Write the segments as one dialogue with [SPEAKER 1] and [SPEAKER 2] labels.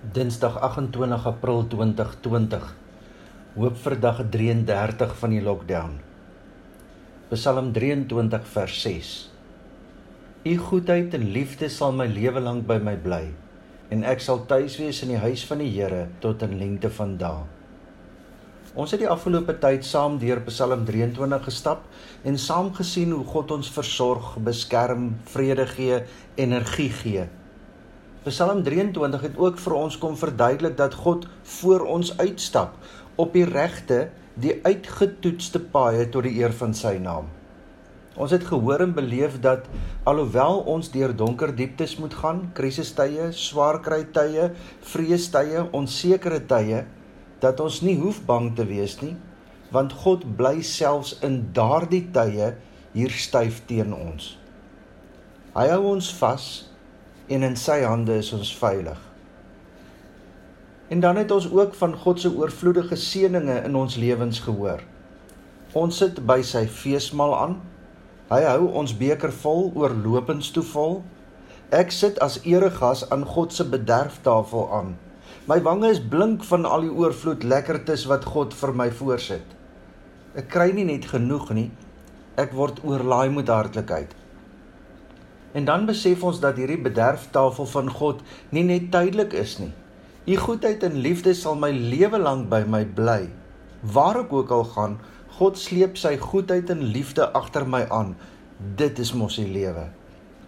[SPEAKER 1] Dinsdag 28 April 2020. Hoop vir dag 33 van die lockdown. Psalm 23 vers 6. U goedheid en liefde sal my lewe lank by my bly en ek sal tuis wees in die huis van die Here tot in lengte van dae. Ons het die afgelope tyd saam deur Psalm 23 gestap en saam gesien hoe God ons versorg, beskerm, vrede gee, energie gee Psalm 23 het ook vir ons kom verduidelik dat God voor ons uitstap op die regte, die uitgetoetste paaie tot die eer van sy naam. Ons het gehoor en beleef dat alhoewel ons deur donker dieptes moet gaan, krisistye, swaar kry tye, vreestye, onsekerte tye, dat ons nie hoef bang te wees nie, want God bly selfs in daardie tye hier styf teen ons. Hy hou ons vas en in sy hande is ons veilig. En dan het ons ook van God se oorvloedige seënings in ons lewens gehoor. Ons sit by sy feesmaal aan. Hy hou ons beker vol oorlopends toe vol. Ek sit as eregas aan God se bederftafel aan. My wange is blink van al die oorvloed lekkertes wat God vir my voorsit. Ek kry nie net genoeg nie. Ek word oorlaai met hartlikheid. En dan besef ons dat hierdie bederftafel van God nie net tydelik is nie. U goedheid en liefde sal my lewe lank by my bly. Waar ek ook al gaan, God sleep sy goedheid en liefde agter my aan. Dit is mos die lewe.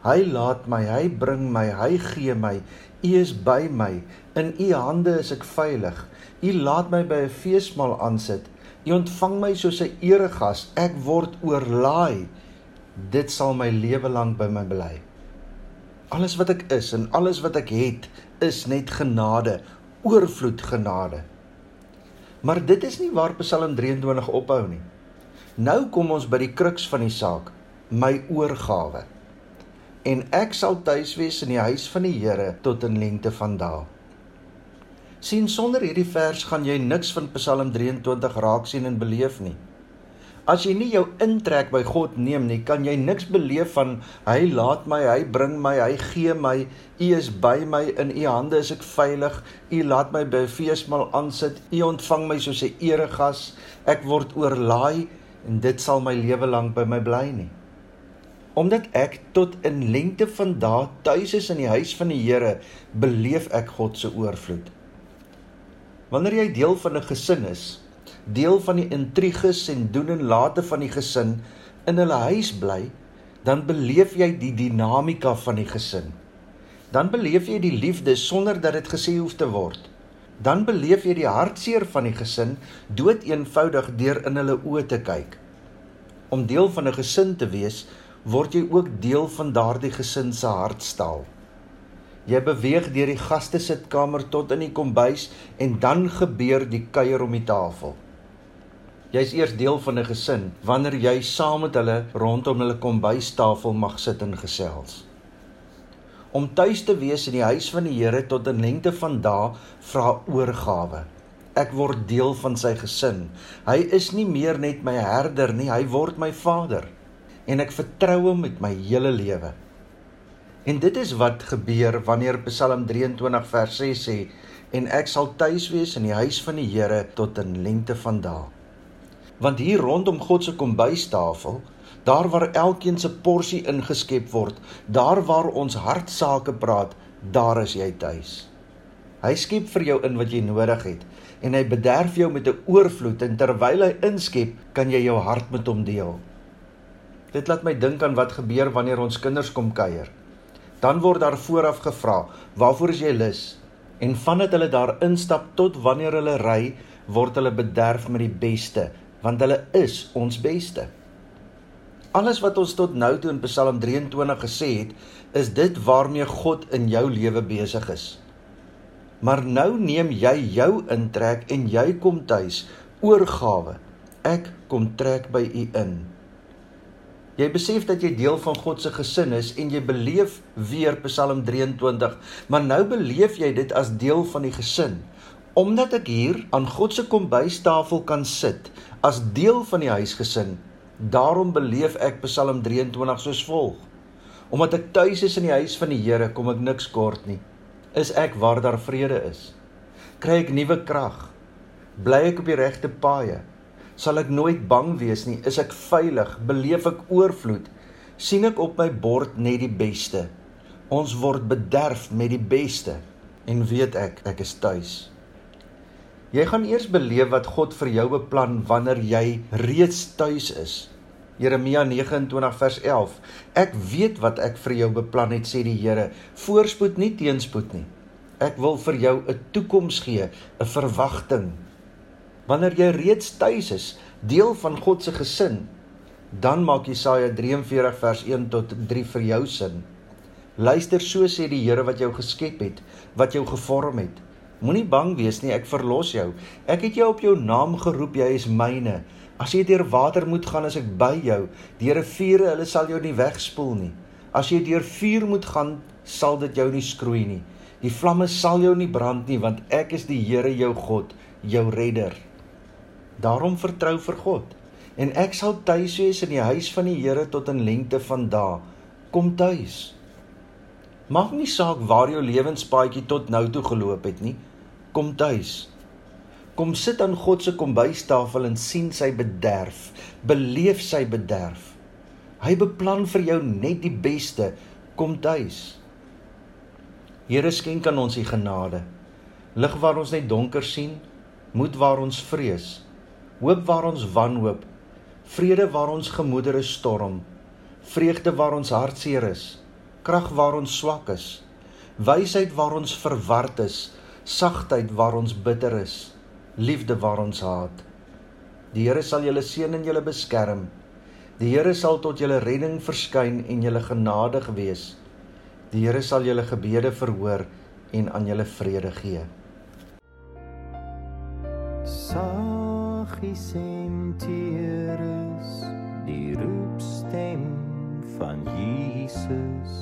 [SPEAKER 1] Hy laat my, hy bring my, hy gee my. U is by my. In u hande is ek veilig. U laat my by 'n feesmaal aansit. U ontvang my soos 'n eregas. Ek word oorlaai dit sal my lewe lank by my bly. Alles wat ek is en alles wat ek het, is net genade, oorvloed genade. Maar dit is nie waar Psalm 23 ophou nie. Nou kom ons by die kruks van die saak, my oorgawe. En ek sal tuis wees in die huis van die Here tot in lengte van dae. Sien sonder hierdie vers gaan jy niks van Psalm 23 raak sien en beleef nie. As jy nie jou intrek by God neem nie, kan jy niks beleef van hy laat my, hy bring my, hy gee my, u is by my in u hande is ek veilig. U laat my by feesmaal aansit. U ontvang my soos 'n eregas. Ek word oorlaai en dit sal my lewe lank by my bly nie. Omdat ek tot in lengte van dae tuis is in die huis van die Here, beleef ek God se oorvloed. Wanneer jy deel van 'n gesin is, deel van die intriges en doen en late van die gesin in hulle huis bly, dan beleef jy die dinamika van die gesin. Dan beleef jy die liefde sonder dat dit gesê hoef te word. Dan beleef jy die hartseer van die gesin dood eenvoudig deur in hulle oë te kyk. Om deel van 'n gesin te wees, word jy ook deel van daardie gesin se hartstaal. Jy beweeg deur die gaste sitkamer tot in die kombuis en dan gebeur die kuier om die tafel. Jy's eers deel van 'n gesin wanneer jy saam met hulle rondom hulle kombuistafel mag sit en gesels. Om tuis te wees in die huis van die Here tot 'n lengte van dae vra oorgawe. Ek word deel van sy gesin. Hy is nie meer net my herder nie, hy word my vader en ek vertrou hom met my hele lewe. En dit is wat gebeur wanneer Psalm 23 vers 6 sê en ek sal tuis wees in die huis van die Here tot 'n lengte van dae want hier rondom God se kombuistafel, daar waar elkeen se porsie ingeskep word, daar waar ons hartsake praat, daar is jy tuis. Hy skep vir jou in wat jy nodig het en hy bederf jou met 'n oorvloed en terwyl hy inskep, kan jy jou hart met hom deel. Dit laat my dink aan wat gebeur wanneer ons kinders kom kuier. Dan word daar vooraf gevra, "Waarvoor is jy lus?" En vandat hulle daar instap tot wanneer hulle ry, word hulle bederf met die beste, want hulle is ons beste. Alles wat ons tot nou toe in Psalm 23 gesê het, is dit waarmee God in jou lewe besig is. Maar nou neem jy jou intrek en jy kom tuis, oorgawe. Ek kom trek by u in. Jy besef dat jy deel van God se gesin is en jy beleef weer Psalm 23, maar nou beleef jy dit as deel van die gesin. Omdat ek hier aan God se kombuistafel kan sit as deel van die huisgesin, daarom beleef ek Psalm 23 soos volg. Omdat ek tuis is in die huis van die Here, kom ek niks kort nie. Is ek waar daar vrede is? Kry ek nuwe krag? Bly ek op die regte paaie? Sal ek nooit bang wees nie? Is ek veilig? Beleef ek oorvloed? sien ek op my bord net die beste. Ons word bederf met die beste en weet ek ek is tuis. Jy gaan eers beleef wat God vir jou beplan wanneer jy reeds tuis is. Jeremia 29 vers 11. Ek weet wat ek vir jou beplan het sê die Here, voorspoed nie teenspoed nie. Ek wil vir jou 'n toekoms gee, 'n verwagting. Wanneer jy reeds tuis is, deel van God se gesin, dan maak Jesaja 43 vers 1 tot 3 vir jou sin. Luister so sê die Here wat jou geskep het, wat jou gevorm het. Moenie bang wees nie, ek verlos jou. Ek het jou op jou naam geroep, jy is myne. As jy deur water moet gaan, as ek by jou. Deur riviere, hulle sal jou nie wegspoel nie. As jy deur vuur moet gaan, sal dit jou nie skroei nie. Die vlamme sal jou nie brand nie, want ek is die Here jou God, jou redder. Daarom vertrou vir God en ek sal tuis wees in die huis van die Here tot in lengte van dae. Kom tuis. Maak nie saak waar jou lewenspaadjie tot nou toe geloop het nie. Kom tuis. Kom sit aan God se kombuistafel en sien sy bederf. Beleef sy bederf. Hy beplan vir jou net die beste. Kom tuis. Here skenk aan ons die genade. Lig waar ons net donker sien, moed waar ons vrees, hoop waar ons wanhoop vrede waar ons gemoedere storm, vreugde waar ons hartseer is, krag waar ons swak is, wysheid waar ons verward is, sagtheid waar ons bitter is, liefde waar ons haat. Die Here sal julle seën en julle beskerm. Die Here sal tot julle redding verskyn en julle genadig wees. Die Here sal julle gebede verhoor en aan julle vrede gee.
[SPEAKER 2] Saggies en teere die roepstem van Jesus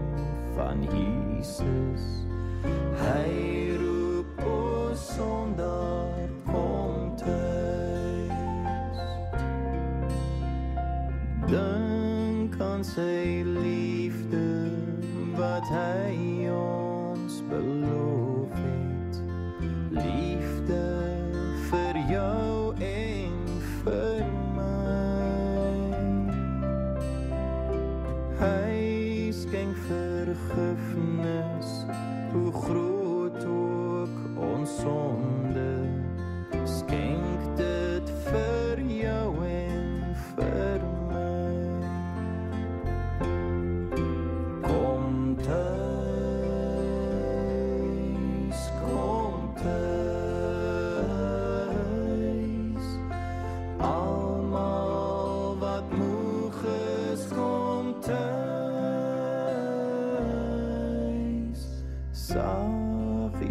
[SPEAKER 2] van Jesus. Hy roep ons sonder kom tuis. Dink aan sy liefde wat hy ons beloof het. Liefde vir jou en vir skenk vergifnis hoe groot ook ons sonde. Skenk dit vir jou en vir my. Kom tuis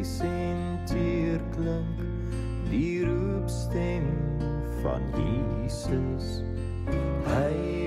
[SPEAKER 2] saggies en teer klink die roepstem van Jesus. Hy